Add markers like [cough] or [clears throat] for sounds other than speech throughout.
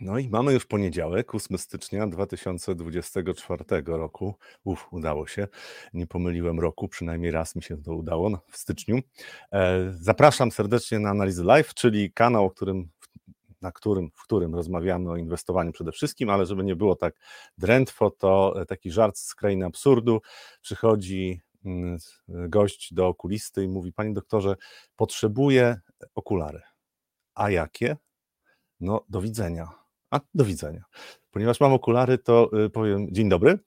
No i mamy już poniedziałek, 8 stycznia 2024 roku. Uf, udało się. Nie pomyliłem roku, przynajmniej raz mi się to udało no, w styczniu. E, zapraszam serdecznie na Analizy Live, czyli kanał, którym, na którym, w którym rozmawiamy o inwestowaniu przede wszystkim, ale żeby nie było tak drętwo, to taki żart z krainy absurdu. Przychodzi mm, gość do okulisty i mówi: Panie doktorze, potrzebuję okulary. A jakie? No, do widzenia. A, do widzenia. Ponieważ mam okulary, to y, powiem dzień dobry.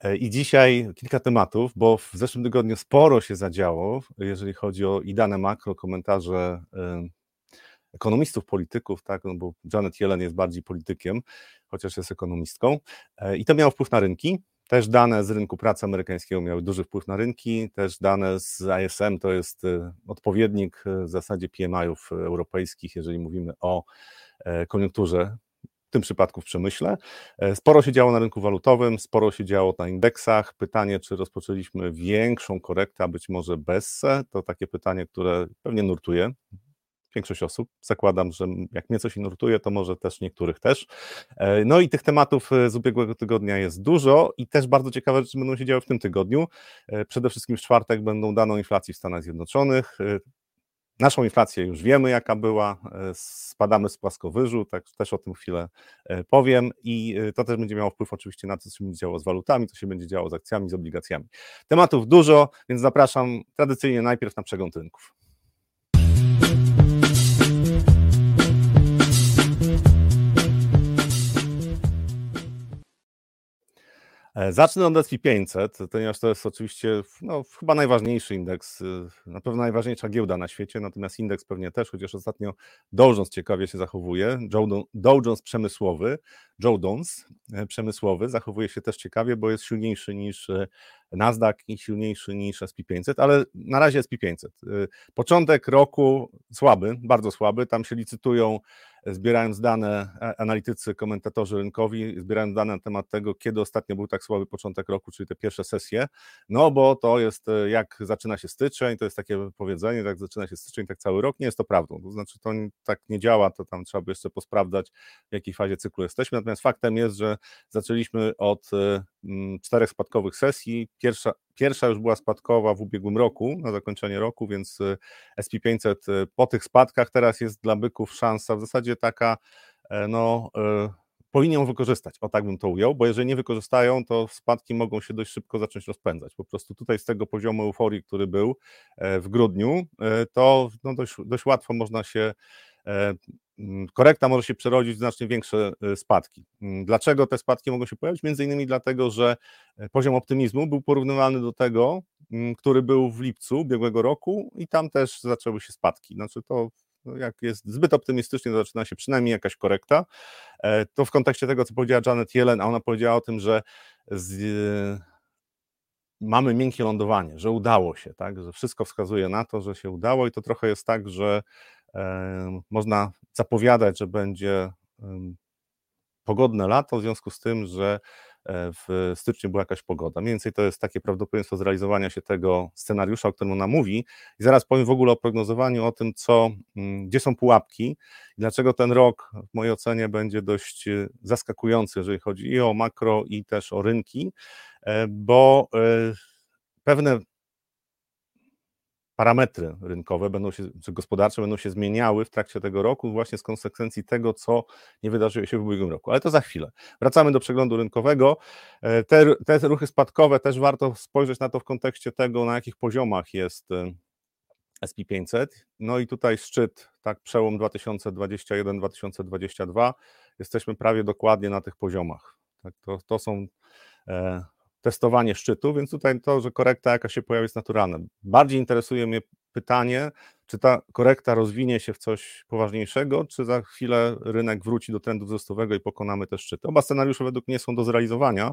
E, I dzisiaj kilka tematów, bo w zeszłym tygodniu sporo się zadziało, jeżeli chodzi o i dane makro, komentarze ekonomistów, polityków, tak, no bo Janet Yellen jest bardziej politykiem, chociaż jest ekonomistką. E, I to miało wpływ na rynki. Też dane z rynku pracy amerykańskiego miały duży wpływ na rynki, też dane z ISM to jest y, odpowiednik y, w zasadzie PMI-ów europejskich, jeżeli mówimy o e, koniunkturze w tym przypadku w przemyśle. E, sporo się działo na rynku walutowym, sporo się działo na indeksach. Pytanie, czy rozpoczęliśmy większą korektę, a być może bez, to takie pytanie, które pewnie nurtuje większość osób. Zakładam, że jak mnie coś nurtuje, to może też niektórych też. E, no i tych tematów e, z ubiegłego tygodnia jest dużo i też bardzo ciekawe rzeczy będą się działy w tym tygodniu. Przede wszystkim w czwartek będą daną inflacji w Stanach Zjednoczonych. Naszą inflację już wiemy, jaka była, e, spadamy z płaskowyżu, tak też o tym chwilę e, powiem i e, to też będzie miało wpływ oczywiście na to, co się będzie działo z walutami, co się będzie działo z akcjami, z obligacjami. Tematów dużo, więc zapraszam tradycyjnie najpierw na przegląd rynków. Zacznę od S&P 500, ponieważ to jest oczywiście no, chyba najważniejszy indeks, y, na pewno najważniejsza giełda na świecie, natomiast indeks pewnie też, chociaż ostatnio Dow Jones ciekawie się zachowuje, Dow Jones przemysłowy, Joe Jones e, przemysłowy zachowuje się też ciekawie, bo jest silniejszy niż e, Nasdaq i silniejszy niż SP 500, ale na razie SP 500. Początek roku słaby, bardzo słaby, tam się licytują zbierając dane, analitycy, komentatorzy rynkowi, zbierając dane na temat tego, kiedy ostatnio był tak słaby początek roku, czyli te pierwsze sesje, no bo to jest e, jak zaczyna się styczeń, to jest takie powiedzenie, tak zaczyna się styczeń, tak cały rok, nie jest to prawdą, to znaczy to tak nie działa, to tam trzeba by jeszcze posprawdzać, w jakiej fazie cyklu jesteśmy, natomiast faktem jest, że zaczęliśmy od e, czterech spadkowych sesji, pierwsza, Pierwsza już była spadkowa w ubiegłym roku, na zakończenie roku, więc y, SP500 y, po tych spadkach teraz jest dla byków szansa. W zasadzie taka, e, no, e, powinien wykorzystać, o tak bym to ujął, bo jeżeli nie wykorzystają, to spadki mogą się dość szybko zacząć rozpędzać. Po prostu tutaj z tego poziomu euforii, który był e, w grudniu, to no dość, dość łatwo można się Mm, korekta może się przerodzić w znacznie większe y, spadki. Mm, dlaczego te spadki mogą się pojawić? Między innymi dlatego, że e, poziom optymizmu był porównywalny do tego, mm, który był w lipcu ubiegłego roku i tam też zaczęły się spadki. Znaczy to no, jak jest zbyt optymistycznie, to zaczyna się przynajmniej jakaś korekta. E, to w kontekście tego, co powiedziała Janet Yellen, a ona powiedziała o tym, że z, mamy miękkie lądowanie, że udało się, tak, że wszystko wskazuje na to, że się udało i to trochę jest tak, że można zapowiadać, że będzie pogodne lato, w związku z tym, że e, w styczniu była jakaś pogoda. Mniej więcej to jest takie prawdopodobieństwo zrealizowania się tego scenariusza, o którym ona mówi. I zaraz powiem w ogóle o prognozowaniu, o tym, co, mm, gdzie są pułapki i dlaczego ten rok w mojej ocenie będzie dość e, zaskakujący, jeżeli chodzi i o makro, i też o rynki, e, bo pewne parametry rynkowe będą się, czy gospodarcze będą się zmieniały w trakcie tego roku, właśnie z konsekwencji tego, co nie wydarzyło się w ubiegłym roku. Ale to za chwilę. Wracamy do przeglądu rynkowego. E, te, te ruchy spadkowe też warto spojrzeć na to w kontekście tego, na jakich poziomach jest e, SP500. No i tutaj szczyt, tak, przełom 2021-2022. Jesteśmy prawie dokładnie na tych poziomach. Tak, to, to są e, testowanie szczytu, więc tutaj to, że korekta jaka się pojawi jest naturalne. Bardziej interesuje mnie pytanie, czy ta korekta rozwinie się w coś poważniejszego, czy za chwilę rynek wróci do trendu wzrostowego i pokonamy te szczyty. Oba scenariusze według mnie są do zrealizowania,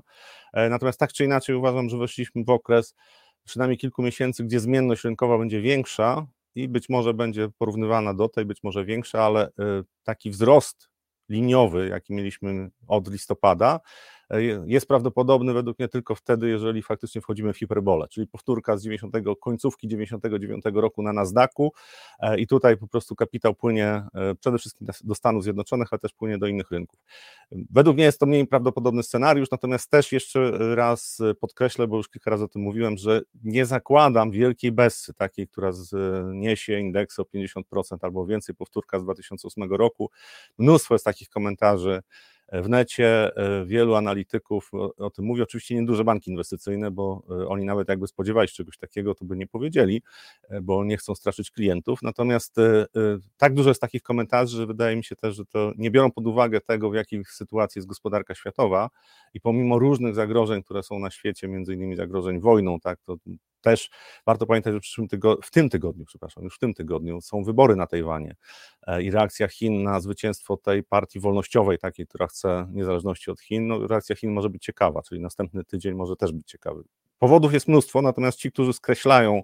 e, natomiast tak czy inaczej uważam, że weszliśmy w okres przynajmniej kilku miesięcy, gdzie zmienność rynkowa będzie większa i być może będzie porównywana do tej, być może większa, ale e, taki wzrost liniowy, jaki mieliśmy od listopada, jest prawdopodobny według mnie tylko wtedy, jeżeli faktycznie wchodzimy w hiperbolę, czyli powtórka z 90, końcówki 99 roku na Nasdaqu i tutaj po prostu kapitał płynie przede wszystkim do Stanów Zjednoczonych, ale też płynie do innych rynków. Według mnie jest to mniej prawdopodobny scenariusz, natomiast też jeszcze raz podkreślę, bo już kilka razy o tym mówiłem, że nie zakładam wielkiej bessy, takiej, która zniesie indeks o 50% albo więcej, powtórka z 2008 roku. Mnóstwo jest takich komentarzy, w necie e, wielu analityków o, tym mówi, oczywiście nie duże banki inwestycyjne, bo e, oni nawet jakby spodziewali się czegoś takiego, to by nie powiedzieli, e, bo nie chcą straszyć klientów. Natomiast tak dużo jest takich komentarzy, że wydaje mi się też, że to nie biorą pod uwagę tego, w jakiej sytuacji jest gospodarka światowa i pomimo różnych zagrożeń, które są na świecie, między innymi zagrożeń wojną, tak, to też warto pamiętać, że w, w tym tygodniu, przepraszam, już w tym tygodniu są wybory na Tajwanie e, i reakcja Chin na zwycięstwo tej partii wolnościowej, takiej, która chce niezależności od Chin, no, reakcja Chin może być ciekawa, czyli następny tydzień może też być ciekawy. Powodów jest mnóstwo, natomiast ci, którzy skreślają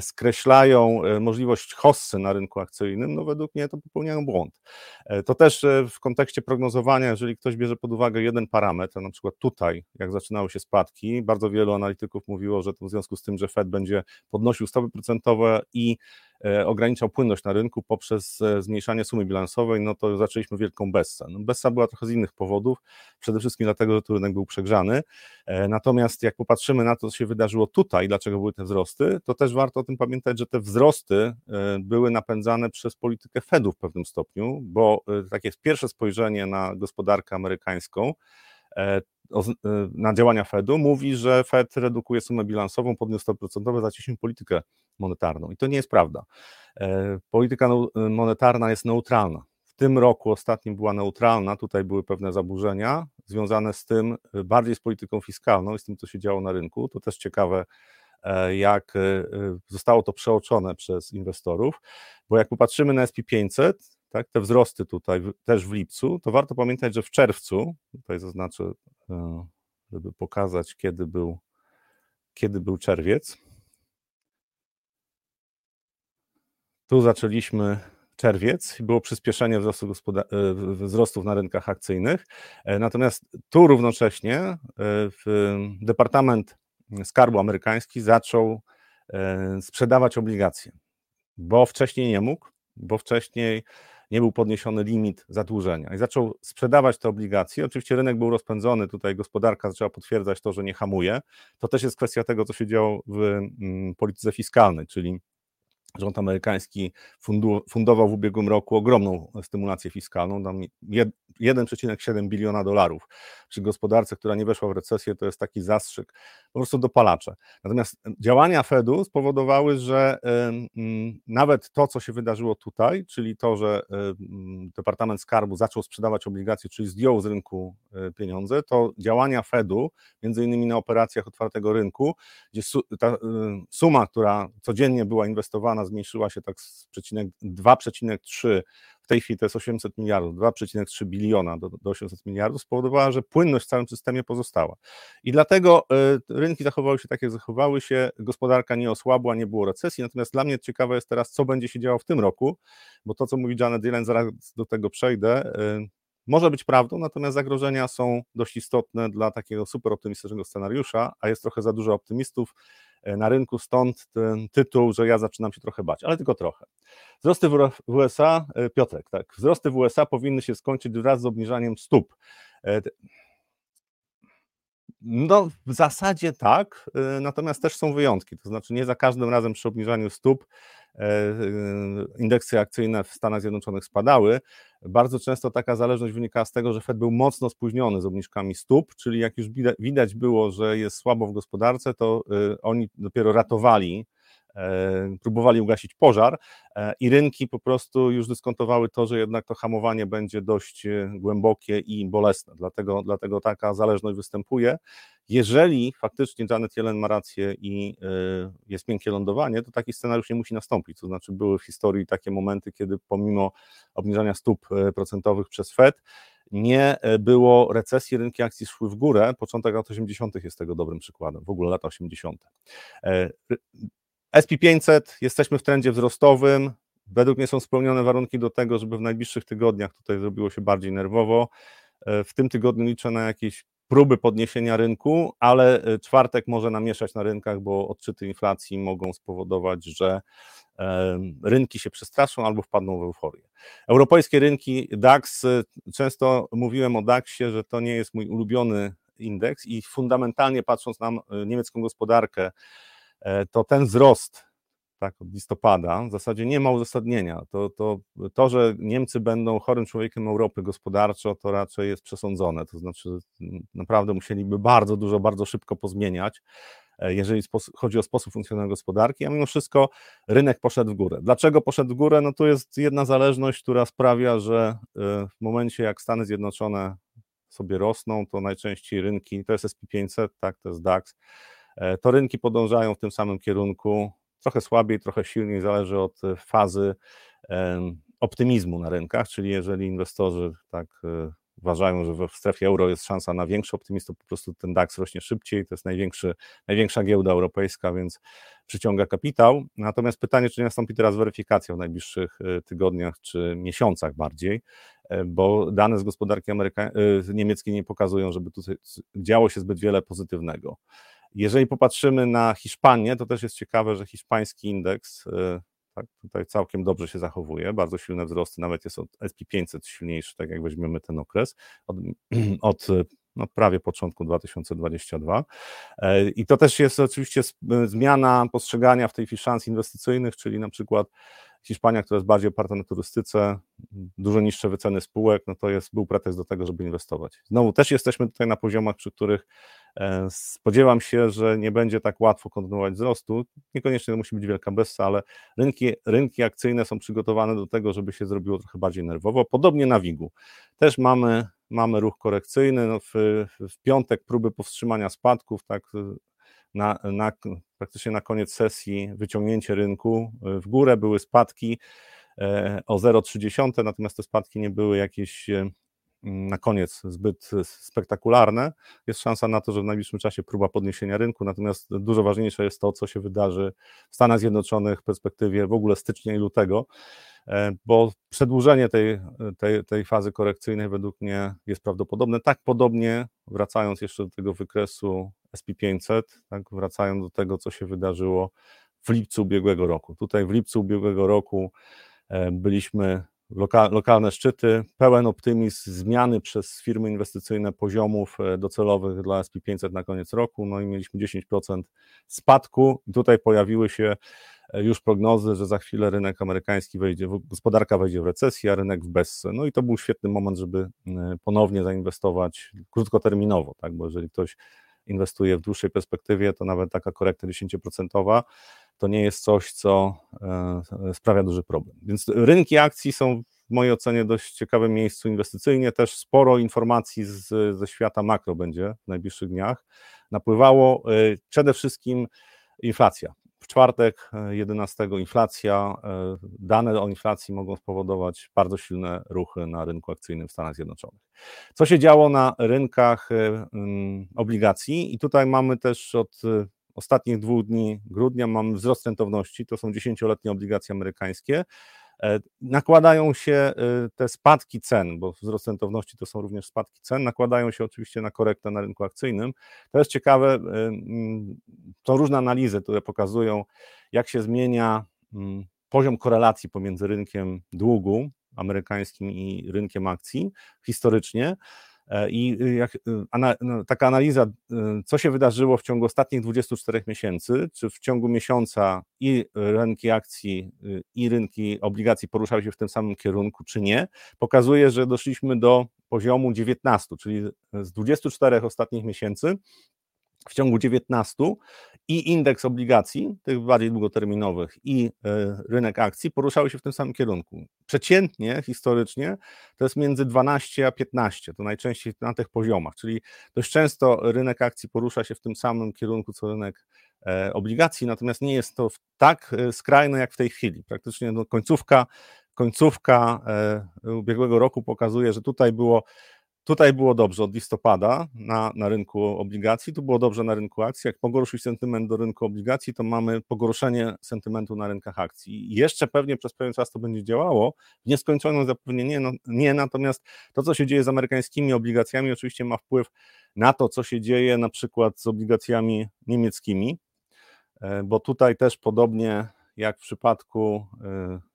skreślają e, możliwość hossy na rynku akcyjnym, no według mnie to popełniają błąd. E, to też w kontekście prognozowania, jeżeli ktoś bierze pod uwagę jeden parametr, na przykład tutaj, jak zaczynały się spadki, bardzo wielu analityków mówiło, że to w związku z tym, że Fed będzie podnosił stopy procentowe i E, ograniczał płynność na rynku poprzez e, zmniejszanie sumy bilansowej, no to zaczęliśmy wielką bessę. No bessa była trochę z innych powodów, przede wszystkim dlatego, że tu rynek był przegrzany, e, natomiast jak popatrzymy na to, co się wydarzyło tutaj, dlaczego były te wzrosty, to też warto o tym pamiętać, że te wzrosty były napędzane przez politykę Fedu w pewnym stopniu, bo takie pierwsze spojrzenie na gospodarkę amerykańską, na działania Fedu mówi, że Fed redukuje sumę bilansową, podniósł stopy procentowe, zacieśnił politykę monetarną. I to nie jest prawda. E, polityka monetarna jest neutralna. W tym roku ostatnim była neutralna, tutaj były pewne zaburzenia związane z tym, e, bardziej z polityką fiskalną i z tym, co się działo na rynku. To też ciekawe, e, jak zostało to przeoczone przez inwestorów, bo jak popatrzymy na SP500, tak, te wzrosty tutaj też w lipcu, to warto pamiętać, że w czerwcu, tutaj zaznaczę, żeby pokazać, kiedy był, kiedy był czerwiec, Tu zaczęliśmy czerwiec i było przyspieszenie wzrostu e, wzrostów na rynkach akcyjnych. E, natomiast tu równocześnie e, Departament Skarbu Amerykański zaczął sprzedawać obligacje, bo wcześniej nie mógł, bo wcześniej nie był podniesiony limit zadłużenia i zaczął sprzedawać te obligacje. Oczywiście rynek był rozpędzony, tutaj gospodarka zaczęła potwierdzać to, że nie hamuje. To też jest kwestia tego, co się działo w mm, polityce fiskalnej, czyli Rząd amerykański fundował w ubiegłym roku ogromną stymulację fiskalną, tam 1,7 biliona dolarów. Przy gospodarce, która nie weszła w recesję, to jest taki zastrzyk, po prostu dopalacze. Natomiast działania Fedu spowodowały, że nawet to, co się wydarzyło tutaj, czyli to, że Departament Skarbu zaczął sprzedawać obligacje, czyli zdjął z rynku e, pieniądze, to działania Fedu, między innymi na operacjach otwartego rynku, gdzie ta suma, która codziennie była inwestowana, zmniejszyła się tak z 2,3 w tej chwili to jest 800 miliardów, 2,3 biliona do, do 800 miliardów, spowodowała, że płynność w całym systemie pozostała. I dlatego y, rynki zachowały się tak, jak zachowały się, gospodarka nie osłabła, nie było recesji, natomiast dla mnie ciekawe jest teraz, co będzie się działo w tym roku, bo to, co mówi Janet Yellen, zaraz do tego przejdę, y, może być prawdą, natomiast zagrożenia są dość istotne dla takiego super optymistycznego scenariusza, a jest trochę za dużo optymistów e, na rynku, stąd ten tytuł, że ja zaczynam się trochę bać, ale tylko trochę. Wzrosty w USA, e, Piotrek, tak, wzrosty w USA powinny się skończyć wraz z obniżaniem stóp. E, no, w zasadzie tak, natomiast też są wyjątki. To znaczy, nie za każdym razem przy obniżaniu stóp indeksy akcyjne w Stanach Zjednoczonych spadały. Bardzo często taka zależność wynika z tego, że Fed był mocno spóźniony z obniżkami stóp, czyli jak już widać było, że jest słabo w gospodarce, to y, oni dopiero ratowali E, próbowali ugasić pożar e, i rynki po prostu już dyskontowały to, że jednak to hamowanie będzie dość e, głębokie i bolesne, dlatego, dlatego taka zależność występuje. Jeżeli faktycznie Janet Yellen ma rację i jest miękkie lądowanie, to taki scenariusz nie musi nastąpić, to znaczy były w historii takie momenty, kiedy pomimo obniżania stóp procentowych przez Fed, nie było recesji, rynki akcji szły w górę. Początek lat 80. jest tego dobrym przykładem, w ogóle lata 80. SP500, jesteśmy w trendzie wzrostowym. Według mnie są spełnione warunki do tego, żeby w najbliższych tygodniach tutaj zrobiło się bardziej nerwowo. E, w tym tygodniu liczę na jakieś próby podniesienia rynku, ale czwartek może namieszać na rynkach, bo odczyty inflacji mogą spowodować, że rynki się przestraszą albo wpadną w euforię. Europejskie rynki DAX, często mówiłem o DAXie, że to nie jest mój ulubiony indeks i fundamentalnie patrząc na niemiecką gospodarkę, to ten wzrost tak, od listopada, w zasadzie nie ma uzasadnienia. To, to, to, że Niemcy będą chorym człowiekiem Europy gospodarczo, to raczej jest przesądzone. To znaczy, naprawdę musieliby bardzo dużo, bardzo szybko pozmieniać, e, jeżeli chodzi o sposób funkcjonowania gospodarki, a mimo wszystko rynek poszedł w górę. Dlaczego poszedł w górę? No to jest jedna zależność, która sprawia, że e, w momencie jak Stany Zjednoczone sobie rosną, to najczęściej rynki, to jest SP500, tak, to jest DAX, e, to rynki podążają w tym samym kierunku, trochę słabiej, trochę silniej, zależy od e, fazy optymizmu na rynkach, czyli jeżeli inwestorzy tak e, uważają, że w strefie euro jest szansa na większy optymizm, to po prostu ten DAX rośnie szybciej, to jest największy, największa giełda europejska, więc przyciąga kapitał. Natomiast pytanie, czy nie nastąpi teraz weryfikacja w najbliższych e, tygodniach czy miesiącach bardziej, bo dane z gospodarki niemieckiej nie pokazują, żeby tutaj działo się zbyt wiele pozytywnego. Jeżeli popatrzymy na Hiszpanię, to też jest ciekawe, że hiszpański indeks e, tak, tutaj całkiem dobrze się zachowuje, bardzo silne wzrosty, nawet jest od SP500 silniejszy, tak jak weźmiemy ten okres, od, [clears throat] od no, prawie początku 2022. E, I to też jest oczywiście zmiana postrzegania w tej szans inwestycyjnych, czyli na przykład Hiszpania, która jest bardziej oparta na turystyce, dużo niższe wyceny spółek, no to jest, był pretekst do tego, żeby inwestować. Znowu też jesteśmy tutaj na poziomach, przy których e, spodziewam się, że nie będzie tak łatwo kontynuować wzrostu. Niekoniecznie to musi być wielka bessa, ale rynki, rynki akcyjne są przygotowane do tego, żeby się zrobiło trochę bardziej nerwowo. Podobnie na WIG-u. Też mamy, mamy ruch korekcyjny. No w, w piątek próby powstrzymania spadków, tak na, na, praktycznie na koniec sesji wyciągnięcie rynku w górę, były spadki e, o 0,3, natomiast te spadki nie były jakieś e, na koniec zbyt spektakularne. Jest szansa na to, że w najbliższym czasie próba podniesienia rynku, natomiast dużo ważniejsze jest to, co się wydarzy w Stanach Zjednoczonych w perspektywie w ogóle stycznia i lutego, e, bo przedłużenie tej, tej, tej fazy korekcyjnej według mnie jest prawdopodobne. Tak podobnie, wracając jeszcze do tego wykresu SP500, tak, wracając do tego, co się wydarzyło w lipcu ubiegłego roku. Tutaj w lipcu ubiegłego roku e, byliśmy loka, lokalne szczyty, pełen optymizm zmiany przez firmy inwestycyjne poziomów e, docelowych dla SP500 na koniec roku, no i mieliśmy 10% spadku. Tutaj pojawiły się e, już prognozy, że za chwilę rynek amerykański wejdzie, gospodarka wejdzie w recesję, a rynek w bezce. No i to był świetny moment, żeby ponownie zainwestować krótkoterminowo, tak, bo jeżeli ktoś inwestuje w dłuższej perspektywie, to nawet taka korekta 10% to nie jest coś, co e, sprawia duży problem. Więc rynki akcji są w mojej ocenie dość ciekawym miejscu inwestycyjnie. Też sporo informacji z, ze świata makro będzie w najbliższych dniach napływało. E, przede wszystkim inflacja. W czwartek 11 e, inflacja, dane o inflacji mogą spowodować bardzo silne ruchy na rynku akcyjnym w Stanach Zjednoczonych. Co się działo na rynkach obligacji? I tutaj mamy też od ostatnich dwóch dni grudnia mamy wzrost rentowności, to są dziesięcioletnie obligacje amerykańskie. E, nakładają się e, te spadki cen, bo wzrost rentowności to są również spadki cen, nakładają się oczywiście na korektę na rynku akcyjnym. To jest ciekawe, e, to różne analizy, które pokazują, jak się zmienia poziom korelacji pomiędzy rynkiem długu amerykańskim i rynkiem akcji historycznie. E, I y, jak, y, no, taka analiza, y, co się wydarzyło w ciągu ostatnich 24 miesięcy, czy w ciągu miesiąca i rynki akcji, i rynki obligacji poruszały się w tym samym kierunku, czy nie, pokazuje, że doszliśmy do poziomu 19, czyli z 24 ostatnich miesięcy w ciągu 19 i indeks obligacji, tych bardziej długoterminowych, i e, rynek akcji poruszały się w tym samym kierunku. Przeciętnie, historycznie, to jest między 12 a 15, to najczęściej na tych poziomach, czyli dość często rynek akcji porusza się w tym samym kierunku, co rynek e, obligacji, natomiast nie jest to tak e, skrajne jak w tej chwili. Praktycznie no, końcówka, końcówka ubiegłego roku pokazuje, że tutaj było Tutaj było dobrze od listopada na, na rynku obligacji, tu było dobrze na rynku akcji. Jak pogorszył sentyment do rynku obligacji, to mamy pogorszenie sentymentu na rynkach akcji. I jeszcze pewnie przez pewien czas to będzie działało. W nieskończoną zapewne nie, no, nie, natomiast to, co się dzieje z amerykańskimi obligacjami, oczywiście ma wpływ na to, co się dzieje na przykład z obligacjami niemieckimi, e, bo tutaj też podobnie jak w przypadku e,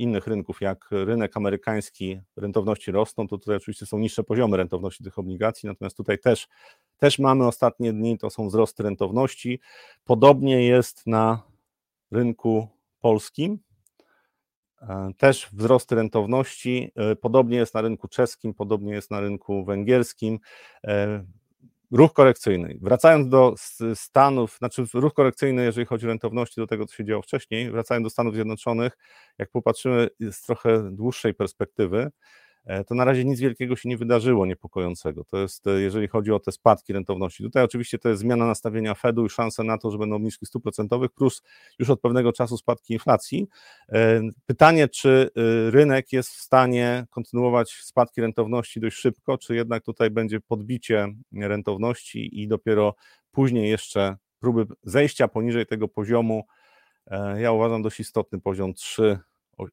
innych rynków, jak rynek amerykański, rentowności rosną, to tutaj oczywiście są niższe poziomy rentowności tych obligacji, natomiast tutaj też, też mamy ostatnie dni, to są wzrosty rentowności. Podobnie jest na rynku polskim, e, też wzrosty rentowności, podobnie jest na rynku czeskim, podobnie jest na rynku węgierskim ruch korekcyjny. Wracając do Stanów, znaczy ruch korekcyjny, jeżeli chodzi o rentowności, do tego, co się działo wcześniej, wracając do Stanów Zjednoczonych, jak popatrzymy z trochę dłuższej perspektywy, to na razie nic wielkiego się nie wydarzyło niepokojącego. To jest, e, jeżeli chodzi o te spadki rentowności. Tutaj oczywiście to jest zmiana nastawienia Fedu i szanse na to, że będą obniżki stóp procentowych, plus już od pewnego czasu spadki inflacji. E, pytanie, czy rynek jest w stanie kontynuować spadki rentowności dość szybko, czy jednak tutaj będzie podbicie rentowności i dopiero później jeszcze próby zejścia poniżej tego poziomu. Ja uważam dość istotny poziom 3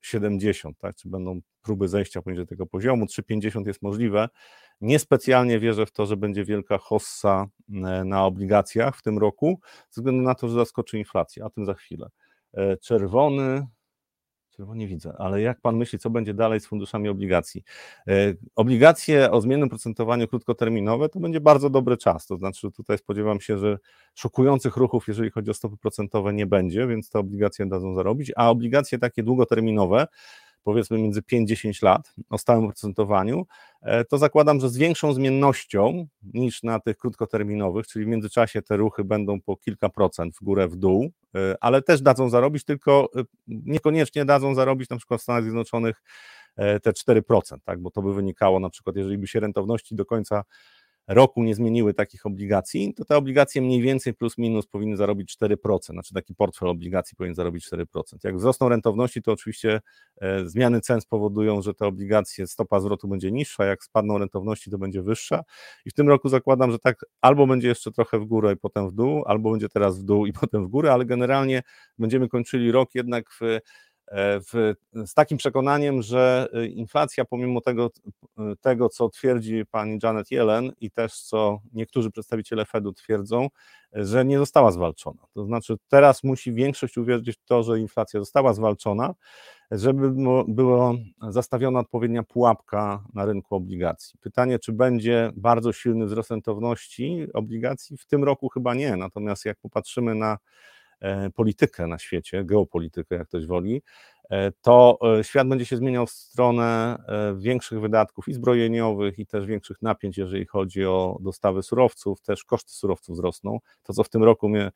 70, tak? czy będą próby zejścia poniżej tego poziomu, 3,50 jest możliwe. Niespecjalnie wierzę w to, że będzie wielka hossa e, na obligacjach w tym roku, ze względu na to, że zaskoczy inflacja, a tym za chwilę. E, czerwony, Czerwono nie widzę, ale jak pan myśli, co będzie dalej z funduszami obligacji? E, obligacje o zmiennym procentowaniu krótkoterminowe to będzie bardzo dobry czas. To znaczy, tutaj spodziewam się, że szokujących ruchów, jeżeli chodzi o stopy procentowe, nie będzie, więc te obligacje dadzą zarobić, a obligacje takie długoterminowe, powiedzmy między 5-10 lat o stałym procentowaniu, e, to zakładam, że z większą zmiennością niż na tych krótkoterminowych, czyli w międzyczasie te ruchy będą po kilka procent w górę, w dół, e, ale też dadzą zarobić, tylko e, niekoniecznie dadzą zarobić na przykład w Stanach Zjednoczonych te 4%, tak, bo to by wynikało na przykład, jeżeli by się rentowności do końca roku nie zmieniły takich obligacji, to te obligacje mniej więcej plus minus powinny zarobić 4%, znaczy taki portfel obligacji powinien zarobić 4%. Jak wzrosną rentowności, to oczywiście e, zmiany cen spowodują, że te obligacje, stopa zwrotu będzie niższa, jak spadną rentowności, to będzie wyższa i w tym roku zakładam, że tak albo będzie jeszcze trochę w górę i potem w dół, albo będzie teraz w dół i [laughs] potem w górę, ale generalnie będziemy kończyli rok jednak w w, z takim przekonaniem, że e, inflacja, pomimo tego, e, tego, co twierdzi pani Janet Yellen i też co niektórzy przedstawiciele Fedu twierdzą, że nie została zwalczona. To znaczy, teraz musi większość uwierzyć w to, że inflacja została zwalczona, żeby była zastawiona odpowiednia pułapka na rynku obligacji. Pytanie, czy będzie bardzo silny wzrost rentowności obligacji? W tym roku chyba nie, natomiast jak popatrzymy na E, politykę na świecie, geopolitykę, jak ktoś woli, e, to e, świat będzie się zmieniał w stronę większych wydatków i zbrojeniowych, i też większych napięć, jeżeli chodzi o dostawy surowców, też koszty surowców wzrosną. To, co w tym roku mnie,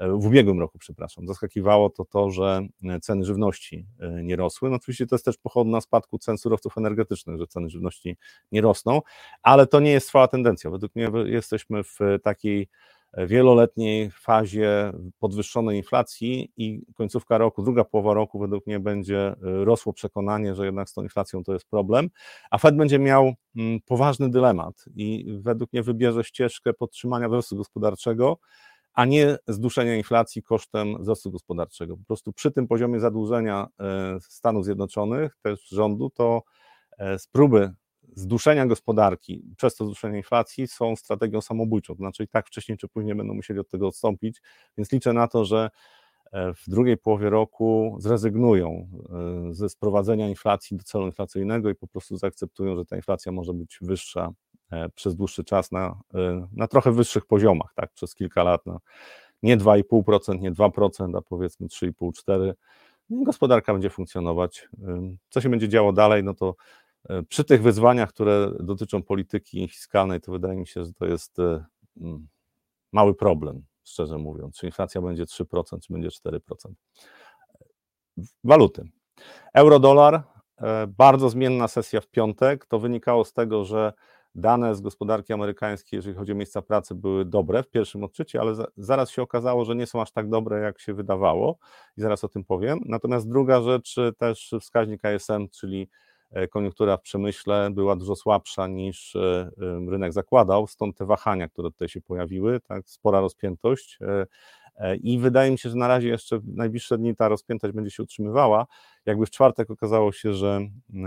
w ubiegłym roku, przepraszam, zaskakiwało, to to, że ceny żywności nie rosły. No oczywiście to jest też pochodna spadku cen surowców energetycznych, że ceny żywności nie rosną, ale to nie jest trwała tendencja. Według mnie jesteśmy w takiej wieloletniej fazie podwyższonej inflacji i końcówka roku, druga połowa roku według mnie będzie e, rosło przekonanie, że jednak z tą inflacją to jest problem, a Fed będzie miał mm, poważny dylemat i według mnie wybierze ścieżkę podtrzymania wzrostu gospodarczego, a nie zduszenia inflacji kosztem wzrostu gospodarczego. Po prostu przy tym poziomie zadłużenia e, Stanów Zjednoczonych, też rządu, to e, z próby zduszenia gospodarki przez to zduszenie inflacji są strategią samobójczą. To znaczy tak wcześniej czy później będą musieli od tego odstąpić, więc liczę na to, że e, w drugiej połowie roku zrezygnują e, ze sprowadzenia inflacji do celu inflacyjnego i po prostu zaakceptują, że ta inflacja może być wyższa e, przez dłuższy czas na, na trochę wyższych poziomach, tak, przez kilka lat, na nie 2,5%, nie 2%, a powiedzmy 3,5-4%. Gospodarka będzie funkcjonować. Co się będzie działo dalej, no to przy tych wyzwaniach, które dotyczą polityki fiskalnej, to wydaje mi się, że to jest e, mm, mały problem, szczerze mówiąc. Czy inflacja będzie 3%, czy będzie 4%. Waluty. Euro-dolar, e, bardzo zmienna sesja w piątek. To wynikało z tego, że dane z gospodarki amerykańskiej, jeżeli chodzi o miejsca pracy, były dobre w pierwszym odczycie, ale zaraz się okazało, że nie są aż tak dobre, jak się wydawało i zaraz o tym powiem. Natomiast druga rzecz, też wskaźnik ISM, czyli koniunktura w przemyśle była dużo słabsza niż rynek zakładał, stąd te wahania, które tutaj się pojawiły, tak, spora rozpiętość. I wydaje mi się, że na razie jeszcze w najbliższe dni ta rozpiętość będzie się utrzymywała. Jakby w czwartek okazało się, że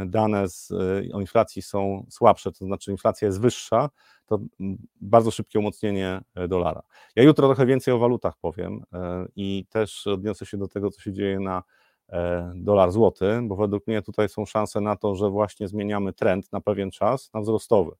dane z, o inflacji są słabsze, to znaczy inflacja jest wyższa, to bardzo szybkie umocnienie e, dolara. Ja jutro trochę więcej o walutach powiem e, i też odniosę się do tego, co się dzieje na e, dolar złoty, bo według mnie tutaj są szanse na to, że właśnie zmieniamy trend na pewien czas na wzrostowy.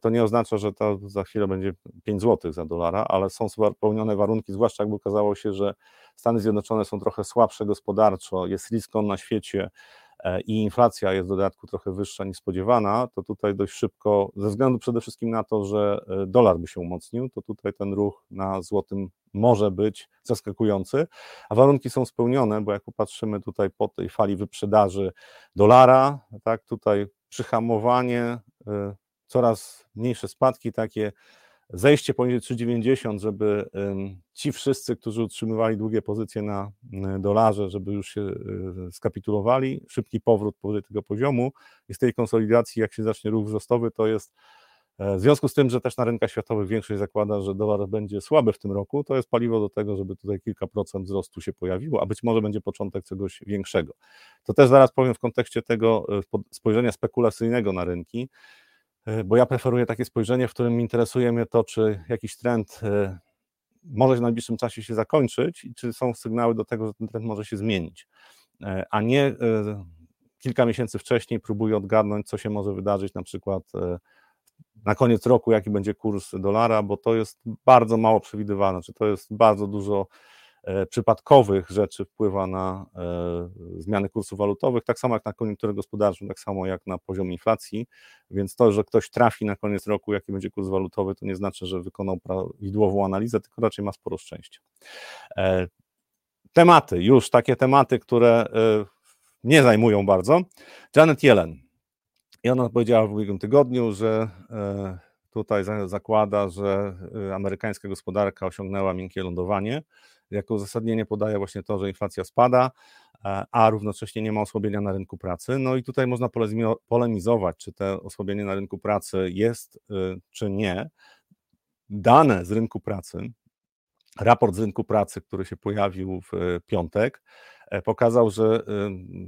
To nie oznacza, że to za chwilę będzie 5 zł za dolara, ale są spełnione warunki, zwłaszcza jakby okazało się, że Stany Zjednoczone są trochę słabsze gospodarczo, jest riskon na świecie, E, i inflacja jest w dodatku trochę wyższa niż spodziewana, to tutaj dość szybko, ze względu przede wszystkim na to, że e, dolar by się umocnił, to tutaj ten ruch na złotym może być zaskakujący, a warunki są spełnione, bo jak popatrzymy tutaj po tej fali wyprzedaży dolara, tak, tutaj przyhamowanie, e, coraz mniejsze spadki, takie zejście poniżej 3,90, żeby ci wszyscy, którzy utrzymywali długie pozycje na dolarze, żeby już się y, skapitulowali, szybki powrót powyżej tego poziomu i z tej konsolidacji, jak się zacznie ruch wzrostowy, to jest e, w związku z tym, że też na rynkach światowych większość zakłada, że dolar będzie słaby w tym roku, to jest paliwo do tego, żeby tutaj kilka procent wzrostu się pojawiło, a być może będzie początek czegoś większego. To też zaraz powiem w kontekście tego e, spojrzenia spekulacyjnego na rynki. E, bo ja preferuję takie spojrzenie, w którym interesuje mnie to, czy jakiś trend e, może w najbliższym czasie się zakończyć i czy są sygnały do tego, że ten trend może się zmienić, e, a nie kilka miesięcy wcześniej próbuję odgadnąć, co się może wydarzyć na przykład na koniec roku, jaki będzie kurs dolara, bo to jest bardzo mało przewidywalne, czy to jest bardzo dużo przypadkowych rzeczy wpływa na e, zmiany kursów walutowych, tak samo jak na koniunkturę gospodarczą, tak samo jak na poziom inflacji, więc to, że ktoś trafi na koniec roku, jaki będzie kurs walutowy, to nie znaczy, że wykonał prawidłową analizę, tylko raczej ma sporo szczęścia. E, tematy, już takie tematy, które mnie zajmują bardzo. Janet Yellen. I ona powiedziała w ubiegłym tygodniu, że tutaj zakłada, że amerykańska gospodarka osiągnęła miękkie lądowanie jako uzasadnienie podaje właśnie to, że inflacja spada, e, a równocześnie nie ma osłabienia na rynku pracy. No i tutaj można polemizować, czy to osłabienie na rynku pracy jest, y, czy nie. Dane z rynku pracy, raport z rynku pracy, który się pojawił w y, piątek, E, pokazał, że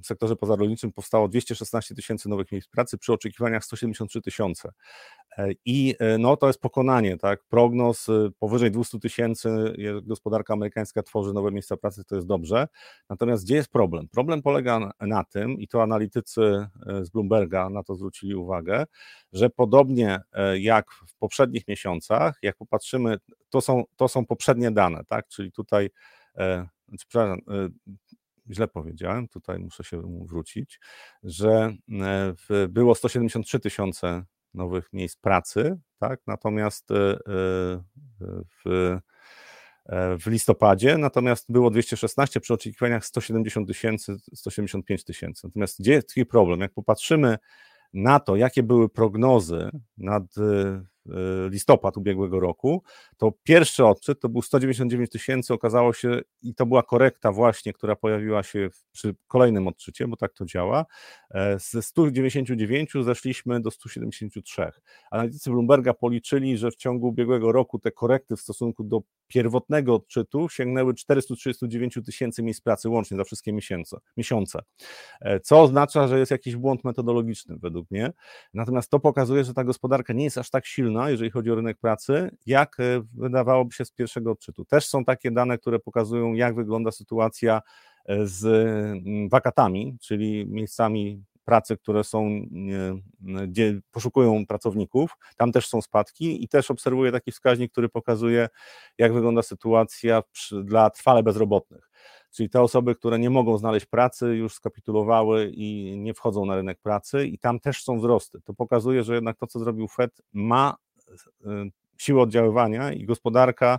w sektorze pozarolniczym powstało 216 tysięcy nowych miejsc pracy przy oczekiwaniach 173 tysiące. E, I e, no, to jest pokonanie, tak? Prognoz powyżej 200 tysięcy, gospodarka amerykańska tworzy nowe miejsca pracy, to jest dobrze. Natomiast gdzie jest problem? Problem polega na tym, i to analitycy z Bloomberga na to zwrócili uwagę, że podobnie jak w poprzednich miesiącach, jak popatrzymy, to są, to są poprzednie dane, tak? Czyli tutaj, przepraszam, źle powiedziałem, tutaj muszę się wrócić, że e, było 173 tysiące nowych miejsc pracy, tak? natomiast e, e, w, w listopadzie, natomiast było 216 przy oczekiwaniach 170 tysięcy, 175 tysięcy. Natomiast gdzie jest taki problem? Jak popatrzymy na to, jakie były prognozy nad listopad ubiegłego roku, to pierwszy odczyt to był 199 tysięcy, okazało się, i to była korekta właśnie, która pojawiła się przy kolejnym odczycie, bo tak to działa, e, ze 199 zeszliśmy do 173. Analitycy Bloomberga policzyli, że w ciągu ubiegłego roku te korekty w stosunku do pierwotnego odczytu sięgnęły 439 tysięcy miejsc pracy łącznie za wszystkie miesiące, miesiące, co oznacza, że jest jakiś błąd metodologiczny według mnie. Natomiast to pokazuje, że ta gospodarka nie jest aż tak silna, jeżeli chodzi o rynek pracy, jak e, wydawałoby się z pierwszego odczytu. Też są takie dane, które pokazują, jak wygląda sytuacja e, z mm, wakatami, czyli miejscami pracy, które są, gdzie poszukują pracowników, tam też są spadki i też obserwuję taki wskaźnik, który pokazuje, jak wygląda sytuacja dla trwale bezrobotnych. Czyli te osoby, które nie mogą znaleźć pracy, już skapitulowały i nie wchodzą na rynek pracy, i tam też są wzrosty. To pokazuje, że jednak to, co zrobił Fed, ma y, siłę oddziaływania i gospodarka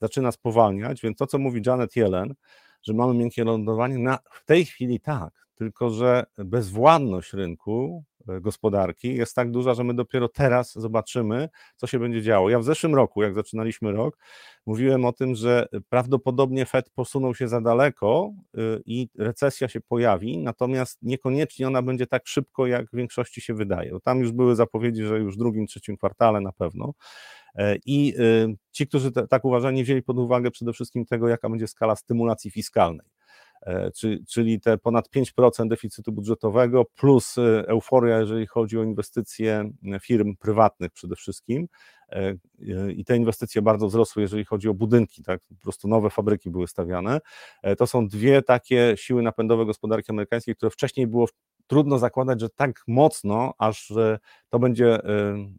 zaczyna spowalniać. Więc to, co mówi Janet Yellen, że mamy miękkie lądowanie, na, w tej chwili tak, tylko że bezwładność rynku e, gospodarki jest tak duża, że my dopiero teraz zobaczymy, co się będzie działo. Ja w zeszłym roku, jak zaczynaliśmy rok, mówiłem o tym, że prawdopodobnie Fed posunął się za daleko y, i recesja się pojawi, natomiast niekoniecznie ona będzie tak szybko, jak w większości się wydaje. Tam już były zapowiedzi, że już w drugim, trzecim kwartale na pewno. E, I y, ci, którzy tak uważali, wzięli pod uwagę przede wszystkim tego, jaka będzie skala stymulacji fiskalnej. E, czyli te ponad 5% deficytu budżetowego plus e, euforia, jeżeli chodzi o inwestycje firm prywatnych przede wszystkim. E, I te inwestycje bardzo wzrosły, jeżeli chodzi o budynki, tak? po prostu nowe fabryki były stawiane. To są dwie takie siły napędowe gospodarki amerykańskiej, które wcześniej było trudno zakładać, że tak mocno, aż to będzie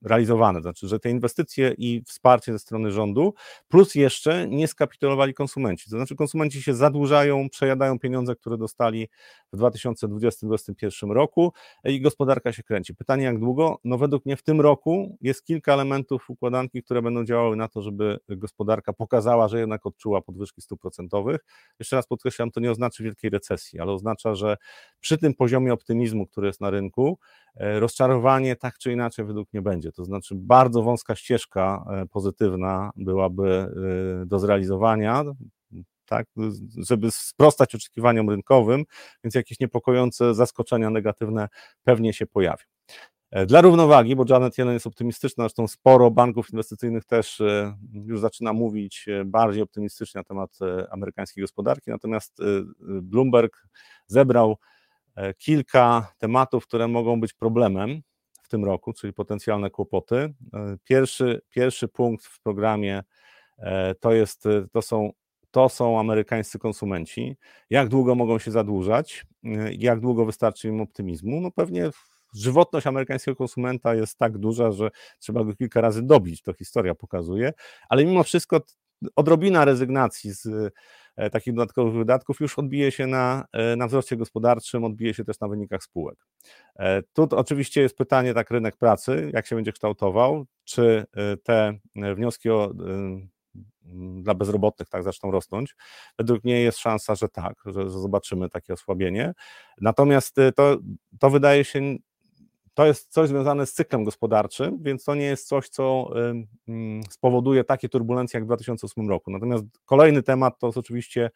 realizowane. Znaczy, że te inwestycje i wsparcie ze strony rządu, plus jeszcze nie skapitulowali konsumenci. To znaczy, konsumenci się zadłużają, przejadają pieniądze, które dostali w 2020-2021 roku i gospodarka się kręci. Pytanie, jak długo? No, według mnie w tym roku jest kilka elementów układanki, które będą działały na to, żeby gospodarka pokazała, że jednak odczuła podwyżki stóp procentowych. Jeszcze raz podkreślam, to nie oznacza wielkiej recesji, ale oznacza, że przy tym poziomie optymizmu, który jest na rynku, e, rozczarowanie tak czy inaczej według mnie będzie. To znaczy bardzo wąska ścieżka e, pozytywna byłaby e, do zrealizowania, tak, żeby sprostać oczekiwaniom rynkowym, więc jakieś niepokojące zaskoczenia negatywne pewnie się pojawią. Dla równowagi, bo Janet Yellen jest optymistyczna, zresztą sporo banków inwestycyjnych też już zaczyna mówić bardziej optymistycznie na temat amerykańskiej gospodarki, natomiast Bloomberg zebrał E, kilka tematów, które mogą być problemem w tym roku, czyli potencjalne kłopoty. E, pierwszy, pierwszy punkt w programie e, to, jest, to, są, to są amerykańscy konsumenci. Jak długo mogą się zadłużać? Jak długo wystarczy im optymizmu? No pewnie żywotność amerykańskiego konsumenta jest tak duża, że trzeba go kilka razy dobić, to historia pokazuje, ale mimo wszystko odrobina rezygnacji z E, takich dodatkowych wydatków już odbije się na, e, na wzroście gospodarczym, odbije się też na wynikach spółek. E, tu oczywiście jest pytanie, tak, rynek pracy, jak się będzie kształtował, czy te wnioski o dla bezrobotnych tak zaczną rosnąć. Według mnie jest szansa, że tak, że, że zobaczymy takie osłabienie. Natomiast to, to wydaje się to jest coś związane z cyklem gospodarczym, więc to nie jest coś, co mm, spowoduje takie turbulencje jak w 2008 roku. Natomiast kolejny temat to jest oczywiście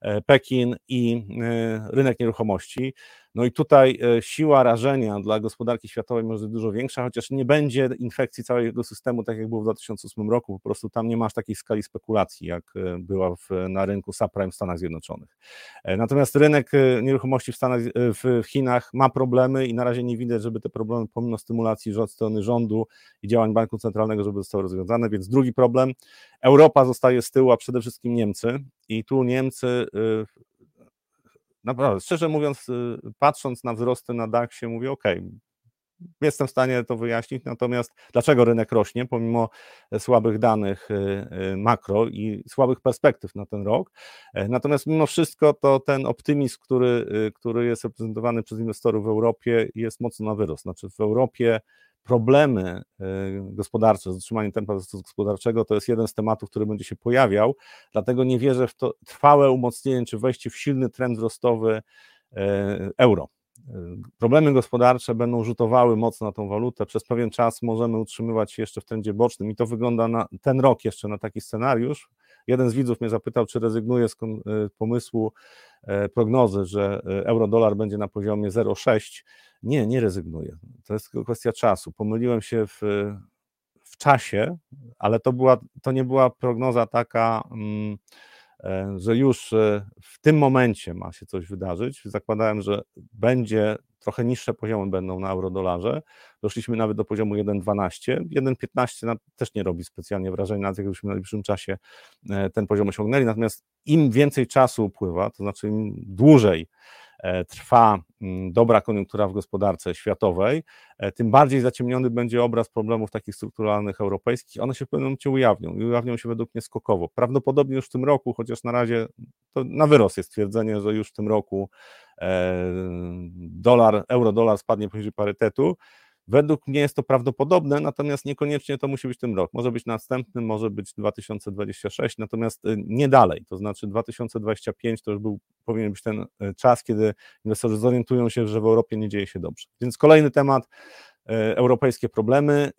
e, Pekin i e, rynek nieruchomości. No i tutaj e, siła rażenia dla gospodarki światowej może być dużo większa, chociaż nie będzie infekcji całego systemu, tak jak było w 2008 roku. Po prostu tam nie masz takiej skali spekulacji, jak e, była w, na rynku subprime w Stanach Zjednoczonych. E, natomiast rynek nieruchomości w, Stanach, w Chinach ma problemy i na razie nie widać, żeby te problemy, pomimo stymulacji od strony rządu i działań Banku Centralnego, żeby zostały rozwiązane. Więc drugi problem, Europa zostaje z tyłu, a przede wszystkim Niemcy. I tu Niemcy naprawdę, szczerze mówiąc, y, patrząc na wzrosty na DAX-ie, mówię, ok, jestem w stanie to wyjaśnić, natomiast dlaczego rynek rośnie, pomimo e, słabych danych y, y, makro i słabych perspektyw na ten rok. E, natomiast mimo wszystko to ten optymizm, który, który jest reprezentowany przez inwestorów w Europie jest mocno na wyrost. Znaczy w Europie problemy y, gospodarcze, zatrzymanie tempa wzrostu gospodarczego to jest jeden z tematów, który będzie się pojawiał, dlatego nie wierzę w to trwałe umocnienie czy wejście w silny trend wzrostowy y, euro. Y, problemy gospodarcze będą rzutowały mocno na tą walutę. Przez pewien czas możemy utrzymywać się jeszcze w trendzie bocznym i to wygląda na ten rok jeszcze na taki scenariusz. Jeden z widzów mnie zapytał, czy rezygnuje z pomysłu prognozy, że euro-dolar będzie na poziomie 0,6 nie, nie rezygnuję. To jest tylko kwestia czasu. Pomyliłem się w, w czasie, ale to, była, to nie była prognoza taka, mm, e, że już e, w tym momencie ma się coś wydarzyć. Zakładałem, że będzie trochę niższe poziomy będą na euro-dolarze. Doszliśmy nawet do poziomu 1,12. 1,15 też nie robi specjalnie wrażenia, nawet jakbyśmy na najbliższym czasie e, ten poziom osiągnęli. Natomiast im więcej czasu upływa, to znaczy im dłużej E, trwa mm, dobra koniunktura w gospodarce światowej, e, tym bardziej zaciemniony będzie obraz problemów takich strukturalnych europejskich. One się w pewnym momencie ujawnią i ujawnią się według mnie skokowo. Prawdopodobnie już w tym roku, chociaż na razie to na wyrost jest twierdzenie, że już w tym roku e, dolar, euro-dolar spadnie poniżej parytetu. Według mnie jest to prawdopodobne, natomiast niekoniecznie to musi być ten rok. Może być następny, może być 2026, natomiast y, nie dalej. To znaczy 2025 to już był, powinien być ten y, czas, kiedy inwestorzy zorientują się, że w Europie nie dzieje się dobrze. Więc kolejny temat, y, europejskie problemy.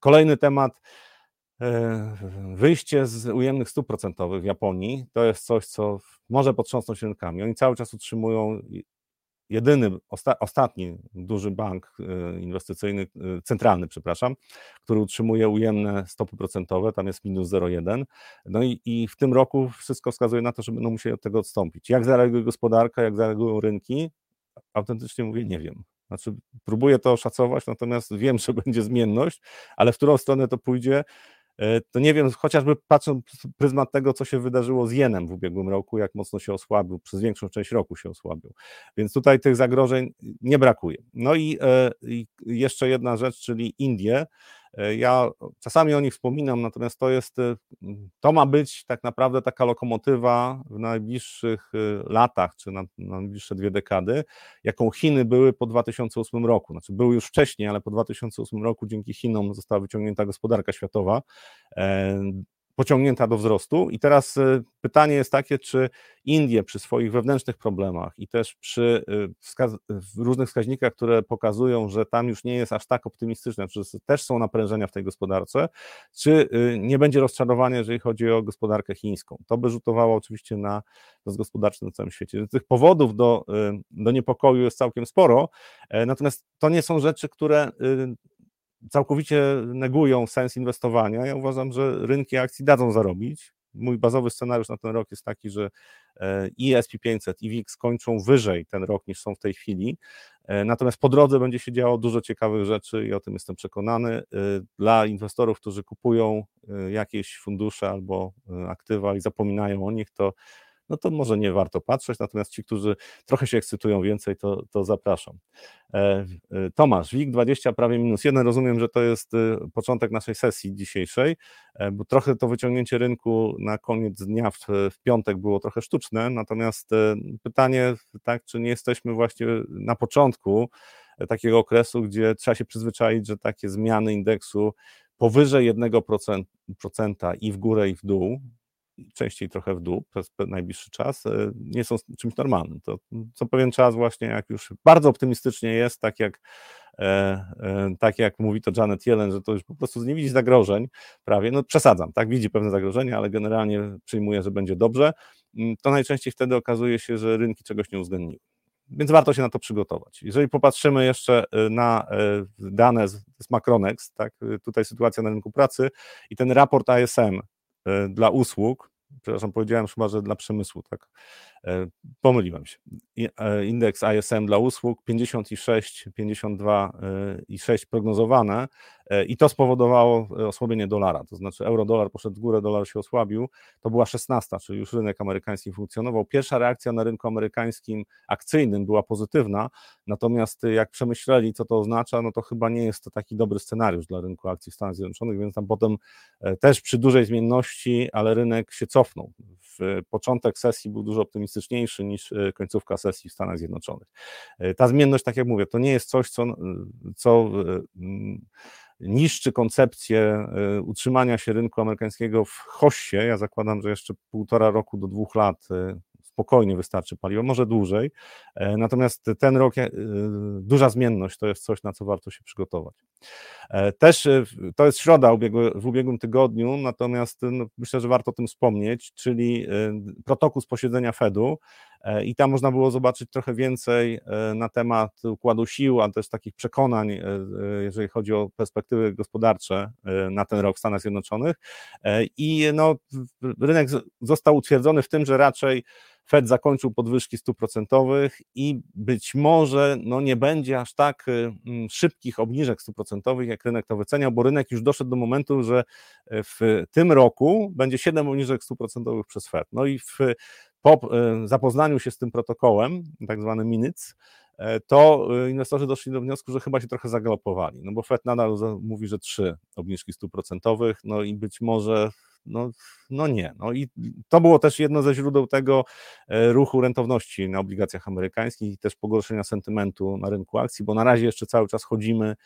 Kolejny temat, wyjście z ujemnych stóp procentowych w Japonii. To jest coś, co może potrząsnąć rynkami. Oni cały czas utrzymują jedyny, osta, ostatni duży bank e, inwestycyjny, e, centralny, przepraszam, który utrzymuje ujemne stopy procentowe, tam jest minus 0,1. No i, i w tym roku wszystko wskazuje na to, że będą musieli od tego odstąpić. Jak zareaguje gospodarka, jak zareagują rynki? Autentycznie mówię, nie wiem. Znaczy, próbuję to oszacować, natomiast wiem, [laughs] że będzie zmienność, ale w którą stronę to pójdzie, to nie wiem, chociażby patrząc pryzmat tego, co się wydarzyło z jenem w ubiegłym roku, jak mocno się osłabił, przez większą część roku się osłabił. Więc tutaj tych zagrożeń nie brakuje. No i, e, i jeszcze jedna rzecz, czyli Indie. E, ja czasami o nich wspominam, natomiast to jest, e, to ma być tak naprawdę taka lokomotywa w najbliższych e, latach, czy na, na najbliższe dwie dekady, jaką Chiny były po 2008 roku. Znaczy były już wcześniej, ale po 2008 roku dzięki Chinom została wyciągnięta gospodarka światowa pociągnięta do wzrostu. I teraz y, pytanie jest takie, czy Indie przy swoich wewnętrznych problemach i też przy y, różnych wskaźnikach, które pokazują, że tam już nie jest aż tak optymistyczne, czy też są naprężenia w tej gospodarce, czy y, nie będzie rozczarowania, jeżeli chodzi o gospodarkę chińską. To by rzutowało oczywiście na wzrost gospodarczy na całym świecie. Tych powodów do, do niepokoju jest całkiem sporo, e, natomiast to nie są rzeczy, które całkowicie negują sens inwestowania. Ja uważam, że rynki akcji dadzą zarobić. Mój bazowy scenariusz na ten rok jest taki, że e, i SP500 i WIX kończą wyżej ten rok niż są w tej chwili. E, natomiast po drodze będzie się działo dużo ciekawych rzeczy i o tym jestem przekonany. E, dla inwestorów, którzy kupują jakieś fundusze albo aktywa i zapominają o nich, to no to może nie warto patrzeć, natomiast ci, którzy trochę się ekscytują więcej, to, to zapraszam. E, e, Tomasz, WIG20 prawie minus jeden, rozumiem, że to jest y, początek naszej sesji dzisiejszej, e, bo trochę to wyciągnięcie rynku na koniec dnia w, w piątek było trochę sztuczne, natomiast pytanie, tak, czy nie jesteśmy właśnie na początku takiego okresu, gdzie trzeba się przyzwyczaić, że takie zmiany indeksu powyżej 1% i w górę i w dół, częściej trochę w dół przez najbliższy czas, e, nie są czymś normalnym. To co pewien czas właśnie, jak już bardzo optymistycznie jest, tak jak, e, e, tak jak mówi to Janet Yellen, że to już po prostu nie widzi zagrożeń prawie, no przesadzam, tak, widzi pewne zagrożenia, ale generalnie przyjmuje, że będzie dobrze, mm, to najczęściej wtedy okazuje się, że rynki czegoś nie uwzględniły. Więc warto się na to przygotować. Jeżeli popatrzymy jeszcze na dane z, z Macronex, tak, tutaj sytuacja na rynku pracy i ten raport ISM dla usług, przepraszam, powiedziałem chyba, że dla przemysłu, tak. E, pomyliłem się. E, indeks ISM dla usług 56, 52 e, i 6 prognozowane i to spowodowało osłabienie dolara, to znaczy euro-dolar poszedł w górę, dolar się osłabił, to była 16, czyli już rynek amerykański funkcjonował. Pierwsza reakcja na rynku amerykańskim akcyjnym była pozytywna, natomiast jak przemyśleli, co to oznacza, no to chyba nie jest to taki dobry scenariusz dla rynku akcji w Stanach Zjednoczonych, więc tam potem też przy dużej zmienności, ale rynek się cofnął. W początek sesji był dużo optymistyczniejszy niż e, końcówka sesji w Stanach Zjednoczonych. E, ta zmienność, tak jak mówię, to nie jest coś, co, co niszczy koncepcję utrzymania się rynku amerykańskiego w hoście. Ja zakładam, że jeszcze półtora roku do dwóch lat e, spokojnie wystarczy paliwo, może dłużej. Natomiast ten rok, duża zmienność to jest coś, na co warto się przygotować. Też to jest środa w ubiegłym tygodniu, natomiast no, myślę, że warto o tym wspomnieć, czyli protokół z posiedzenia Fedu. I tam można było zobaczyć trochę więcej na temat układu sił, a też takich przekonań, jeżeli chodzi o perspektywy gospodarcze na ten rok w Stanach Zjednoczonych. I no, rynek został utwierdzony w tym, że raczej Fed zakończył podwyżki stóp procentowych i być może no, nie będzie aż tak mm, szybkich obniżek stóp procentowych, jak rynek to wyceniał, bo rynek już doszedł do momentu, że e, w tym roku będzie 7 obniżek stóp procentowych przez Fed. No i w, po e, zapoznaniu się z tym protokołem, tak zwany minutes, e, to inwestorzy doszli do wniosku, że chyba się trochę zagalopowali, no bo Fed nadal mówi, że trzy obniżki stóp procentowych, no i być może no, no nie. No i to było też jedno ze źródeł tego e, ruchu rentowności na obligacjach amerykańskich i też pogorszenia sentymentu na rynku akcji, bo na razie jeszcze cały czas chodzimy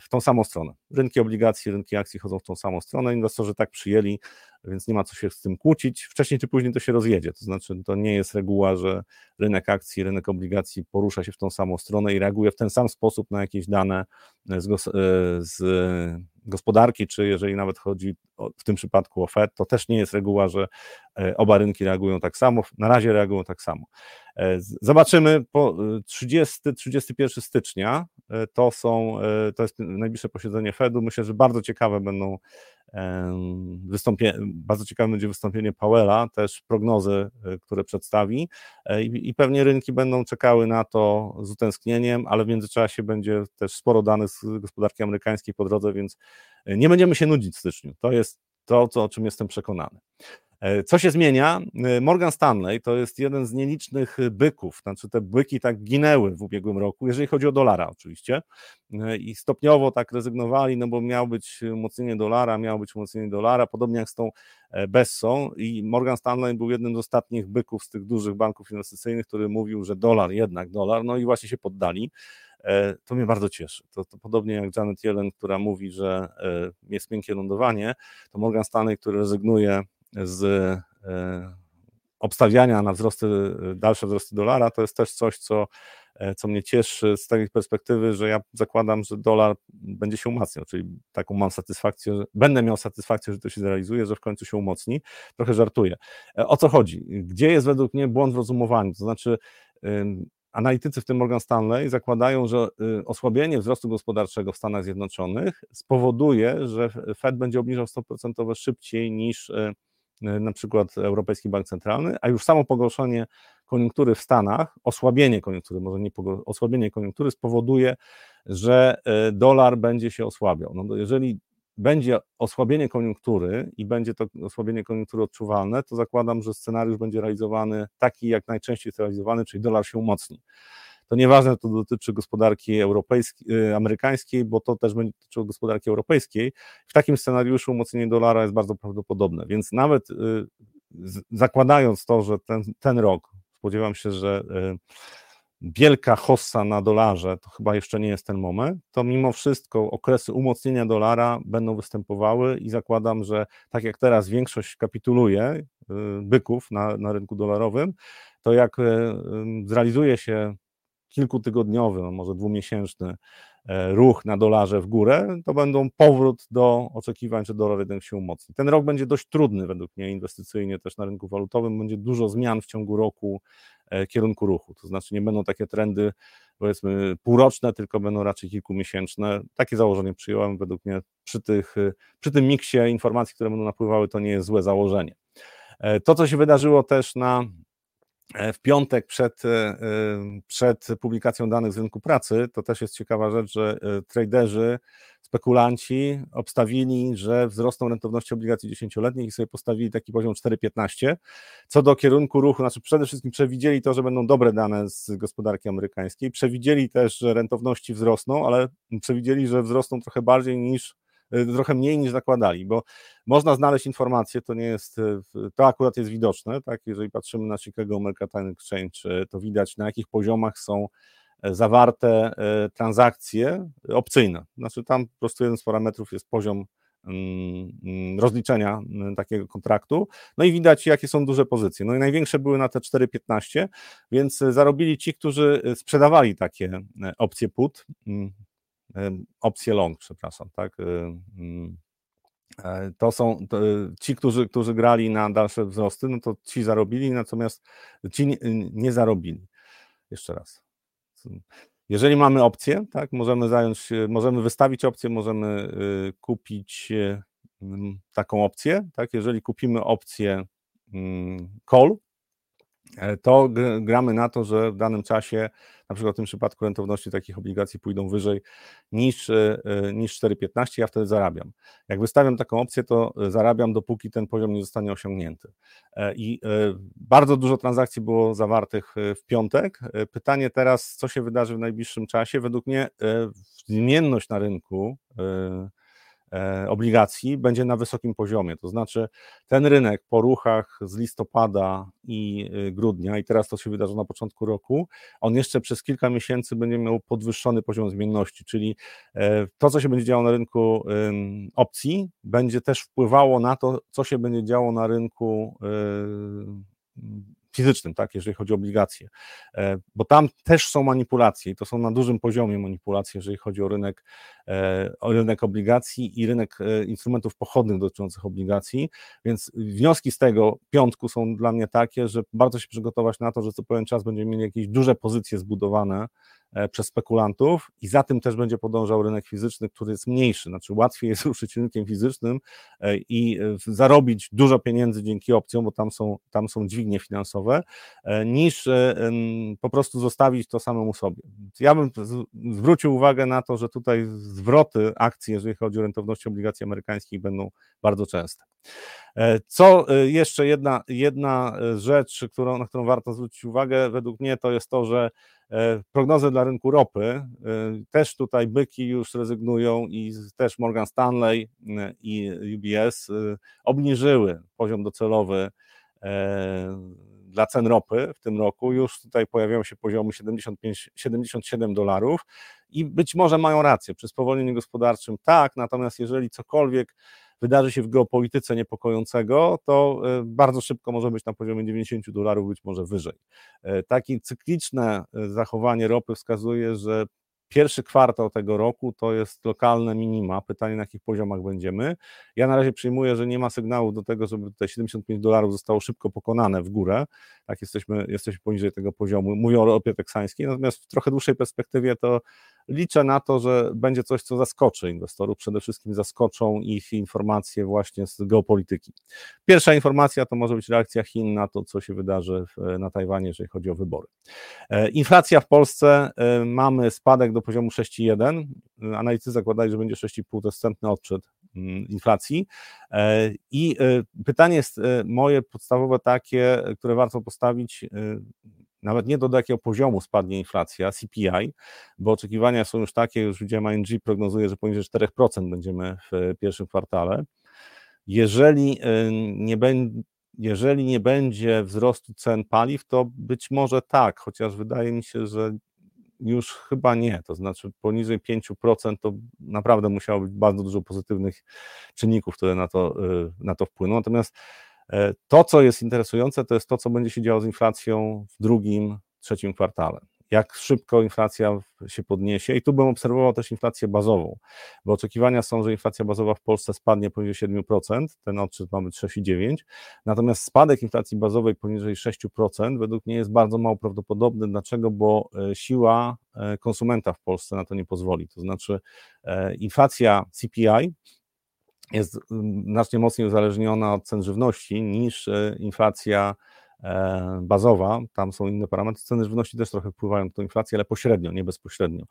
w tą samą stronę. Rynki obligacji, rynki akcji chodzą w tą samą stronę, inwestorzy tak przyjęli, więc nie ma co się z tym kłócić. Wcześniej czy później to się rozjedzie. To znaczy, to nie jest reguła, że rynek akcji, rynek obligacji porusza się w tą samą stronę i reaguje w ten sam sposób na jakieś dane z, z gospodarki, czy jeżeli nawet chodzi o, w tym przypadku o Fed, to też nie jest reguła, że e, oba rynki reagują tak samo. Na razie reagują tak samo. E, zobaczymy po 30-31 e, stycznia. To są, to jest najbliższe posiedzenie Fedu. Myślę, że bardzo ciekawe będą wystąpienie, bardzo ciekawe będzie wystąpienie Powella, też prognozy, które przedstawi i, i pewnie rynki będą czekały na to z utęsknieniem, ale w międzyczasie będzie też sporo danych z gospodarki amerykańskiej po drodze, więc nie będziemy się nudzić w styczniu. To jest to, co, o czym jestem przekonany. E, co się zmienia? E, Morgan Stanley to jest jeden z nielicznych byków, znaczy te byki tak ginęły w ubiegłym roku, jeżeli chodzi o dolara oczywiście e, i stopniowo tak rezygnowali, no bo miał być umocnienie dolara, miało być umocnienie dolara, podobnie jak z tą Bessą i Morgan Stanley był jednym z ostatnich byków z tych dużych banków inwestycyjnych, który mówił, że dolar, jednak dolar, no i właśnie się poddali. To mnie bardzo cieszy. To, to podobnie jak Janet Yellen, która mówi, że jest miękkie lądowanie, to Morgan Stanley, który rezygnuje z e, obstawiania na wzrosty, dalsze wzrosty dolara, to jest też coś, co, e, co mnie cieszy z takiej perspektywy, że ja zakładam, że dolar będzie się umacniał, czyli taką mam satysfakcję, że będę miał satysfakcję, że to się zrealizuje, że w końcu się umocni. Trochę żartuję. E, o co chodzi? Gdzie jest według mnie błąd w rozumowaniu? To znaczy, analitycy, w tym Morgan Stanley, zakładają, że y, osłabienie wzrostu gospodarczego w Stanach Zjednoczonych spowoduje, że Fed będzie obniżał stopy procentowe szybciej niż na przykład Europejski Bank Centralny, a już samo pogorszenie koniunktury w Stanach, osłabienie koniunktury, może nie osłabienie koniunktury spowoduje, że dolar będzie się osłabiał. No jeżeli będzie osłabienie koniunktury i będzie to osłabienie koniunktury odczuwalne, to zakładam, że scenariusz będzie realizowany taki, jak najczęściej jest realizowany, czyli dolar się umocni. To nieważne, to dotyczy gospodarki europejskiej, y, amerykańskiej, bo to też będzie dotyczyło gospodarki europejskiej. W takim scenariuszu umocnienie dolara jest bardzo prawdopodobne, więc nawet y, zakładając to, że ten, ten rok, spodziewam się, że y, wielka hossa na dolarze, to chyba jeszcze nie jest ten moment, to mimo wszystko okresy umocnienia dolara będą występowały i zakładam, że tak jak teraz większość kapituluje byków na, na rynku dolarowym, to jak zrealizuje się kilkutygodniowy, no może dwumiesięczny e, ruch na dolarze w górę, to będą powrót do oczekiwań, że dolar jednak się umocni. Ten rok będzie dość trudny według mnie inwestycyjnie też na rynku walutowym, będzie dużo zmian w ciągu roku E, kierunku ruchu. To znaczy nie będą takie trendy powiedzmy półroczne, tylko będą raczej kilkumiesięczne. Takie założenie przyjąłem. Według mnie przy, tych, przy tym miksie informacji, które będą napływały, to nie jest złe założenie. E, to, co się wydarzyło też na e, w piątek przed, przed publikacją danych z rynku pracy, to też jest ciekawa rzecz, że traderzy spekulanci obstawili, że wzrosną rentowności obligacji dziesięcioletnich i sobie postawili taki poziom 4,15. Co do kierunku ruchu, znaczy przede wszystkim przewidzieli to, że będą dobre dane z gospodarki amerykańskiej, przewidzieli też, że rentowności wzrosną, ale przewidzieli, że wzrosną trochę bardziej niż e, trochę mniej niż zakładali, bo można znaleźć informacje, to nie jest, e, to akurat jest widoczne, tak, jeżeli patrzymy na Chicago Mercantile Exchange, e, to widać na jakich poziomach są zawarte transakcje opcyjne. Znaczy tam po prostu jeden z parametrów jest poziom mm, mm, rozliczenia mm, takiego kontraktu. No i widać, jakie są duże pozycje. No i największe były na te 4,15, więc zarobili ci, którzy sprzedawali takie opcje put, opcje long, przepraszam, tak. To są to, ci, którzy, którzy grali na dalsze wzrosty, no to ci zarobili, natomiast ci nie, nie zarobili. Jeszcze raz. Jeżeli mamy opcję, tak, możemy zająć, możemy wystawić opcję, możemy y, kupić y, mm, taką opcję, tak, jeżeli kupimy opcję mm, call, E, to gramy na to, że w danym czasie, na przykład w tym przypadku rentowności takich obligacji pójdą wyżej niż, e, e, niż 4,15, ja wtedy zarabiam. Jak wystawiam taką opcję, to zarabiam, dopóki ten poziom nie zostanie osiągnięty. I bardzo dużo transakcji było zawartych w piątek. Pytanie teraz, co się wydarzy w najbliższym czasie? Według mnie zmienność na rynku e, obligacji będzie na wysokim poziomie. To znaczy, ten rynek po ruchach z listopada i y, grudnia, i teraz to się wydarzyło na początku roku, on jeszcze przez kilka miesięcy będzie miał podwyższony poziom zmienności, czyli e, to, co się będzie działo na rynku opcji, będzie też wpływało na to, co się będzie działo na rynku fizycznym, tak, jeżeli chodzi o obligacje, e, bo tam też są manipulacje i to są na dużym poziomie manipulacje, jeżeli chodzi o rynek, e, rynek obligacji i rynek e, instrumentów pochodnych dotyczących obligacji, więc wnioski z tego piątku są dla mnie takie, że warto się przygotować na to, że co pewien czas będziemy mieli jakieś duże pozycje zbudowane E, przez spekulantów i za tym też będzie podążał rynek fizyczny, który jest mniejszy, znaczy łatwiej jest [laughs] ruszyć rynkiem fizycznym e, i e, zarobić dużo pieniędzy dzięki opcjom, bo tam są, tam są dźwignie finansowe, niż po prostu zostawić to samemu sobie. Ja bym zwrócił uwagę na to, że tutaj zwroty akcji, jeżeli chodzi o rentowność obligacji amerykańskich, będą bardzo częste. Co jeszcze jedna, jedna rzecz, którą, na którą warto zwrócić uwagę, według mnie to jest to, że E, prognozy dla rynku ropy. E, też tutaj byki już rezygnują i też Morgan Stanley e, i UBS obniżyły poziom docelowy dla cen ropy w tym roku. Już tutaj pojawiają się poziomy 75, 77 dolarów i być może mają rację. Przy spowolnieniu gospodarczym tak, natomiast jeżeli cokolwiek wydarzy się w geopolityce niepokojącego, to e, bardzo szybko może być na poziomie 90 dolarów, być może wyżej. E, takie cykliczne e, zachowanie ropy wskazuje, że Pierwszy kwartał tego roku to jest lokalne minima. Pytanie, na jakich poziomach będziemy. Ja na razie przyjmuję, że nie ma sygnału do tego, żeby tutaj 75 dolarów zostało szybko pokonane w górę. Tak, jesteśmy, jesteśmy poniżej tego poziomu. Mówię o ropie teksańskiej, natomiast w trochę dłuższej perspektywie to liczę na to, że będzie coś, co zaskoczy inwestorów. Przede wszystkim zaskoczą ich informacje właśnie z geopolityki. Pierwsza informacja to może być reakcja Chin na to, co się wydarzy na Tajwanie, jeżeli chodzi o wybory. E, inflacja w Polsce e, mamy spadek do poziomu 6,1. Analitycy zakładają, że będzie 6,5, to jest odczyt mm, inflacji. E, I pytanie jest moje podstawowe takie, które warto postawić nawet nie do, jakiego poziomu spadnie inflacja, CPI, bo oczekiwania są już takie, już widziałem ING prognozuje, że poniżej 4% będziemy w pierwszym kwartale. Jeżeli y, nie, jeżeli nie będzie wzrostu cen paliw, to być może tak, chociaż wydaje mi się, że już chyba nie, to znaczy poniżej 5% to naprawdę musiało być bardzo dużo pozytywnych czynników, które na to, y, na to wpłyną. Natomiast E, to, co jest interesujące, to jest to, co będzie się działo z inflacją w drugim, trzecim kwartale. Jak szybko inflacja się podniesie, i tu bym obserwował też inflację bazową, bo oczekiwania są, że inflacja bazowa w Polsce spadnie poniżej 7%, ten odczyt mamy 3,9%, natomiast spadek inflacji bazowej poniżej 6% według mnie jest bardzo mało prawdopodobny. Dlaczego? Bo e, siła e, konsumenta w Polsce na to nie pozwoli. To znaczy, inflacja CPI jest mm, znacznie mocniej uzależniona od cen żywności niż e, inflacja bazowa, tam są inne parametry. Ceny żywności też trochę wpływają na tę inflację, ale pośrednio, nie bezpośrednio.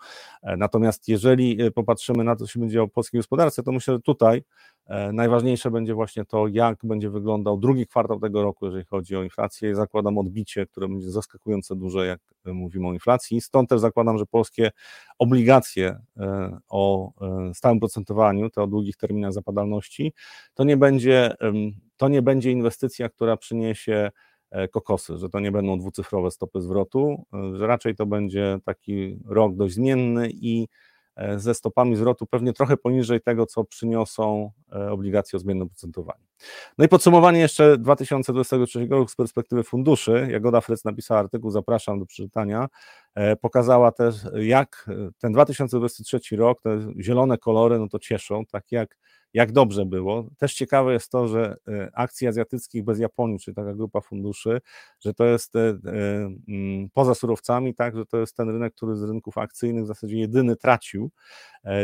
E, natomiast jeżeli popatrzymy na to, co się będzie działo w polskiej gospodarce, to myślę, że tutaj E, najważniejsze będzie właśnie to, jak będzie wyglądał drugi kwartał tego roku, jeżeli chodzi o inflację. Zakładam odbicie, które będzie zaskakująco duże, jak mówimy o inflacji. Stąd też zakładam, że polskie obligacje e, o e, stałym procentowaniu, te o długich terminach zapadalności, to nie będzie, to nie będzie inwestycja, która przyniesie kokosy, że to nie będą dwucyfrowe stopy zwrotu, że raczej to będzie taki rok dość zmienny i E, ze stopami zwrotu pewnie trochę poniżej tego, co przyniosą e, obligacje o zmiennym procentowaniu. No i podsumowanie jeszcze 2023 roku z perspektywy funduszy. Jagoda Fryc napisała artykuł, zapraszam do przeczytania. E, pokazała też, jak ten 2023 rok, te zielone kolory, no to cieszą, tak jak jak dobrze było. Też ciekawe jest to, że e, akcji azjatyckich bez Japonii, czyli taka grupa funduszy, że to jest e, e, mm, poza surowcami, tak, że to jest ten rynek, który z rynków akcyjnych w zasadzie jedyny tracił.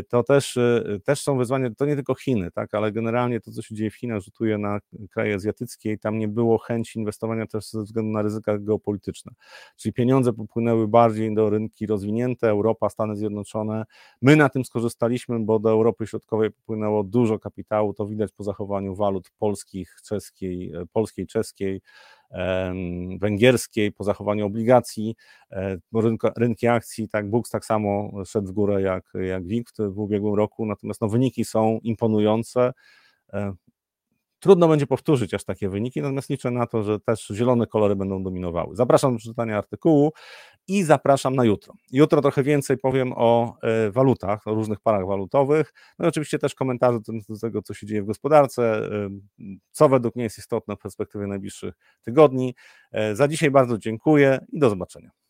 To też, też są wyzwania, to nie tylko Chiny, tak, ale generalnie to, co się dzieje w Chinach, rzutuje na kraje azjatyckie i tam nie było chęci inwestowania też ze względu na ryzyka geopolityczne. Czyli pieniądze popłynęły bardziej do rynki rozwinięte, Europa, Stany Zjednoczone. My na tym skorzystaliśmy, bo do Europy Środkowej popłynęło dużo kapitału, to widać po zachowaniu walut polskich, czeskiej, polskiej, czeskiej, węgierskiej, po zachowaniu obligacji, rynki, rynki akcji, tak, Bux tak samo szedł w górę jak, jak WIG w, ubiegłym roku, natomiast no, wyniki są imponujące. Trudno będzie powtórzyć aż takie wyniki, natomiast liczę na to, że też zielone kolory będą dominowały. Zapraszam do przeczytania artykułu i zapraszam na jutro. Jutro trochę więcej powiem o e, walutach, o różnych parach walutowych, no i oczywiście też komentarze do tego, co się dzieje w gospodarce, e, co według mnie jest istotne w perspektywie najbliższych tygodni. E, za dzisiaj bardzo dziękuję i do zobaczenia.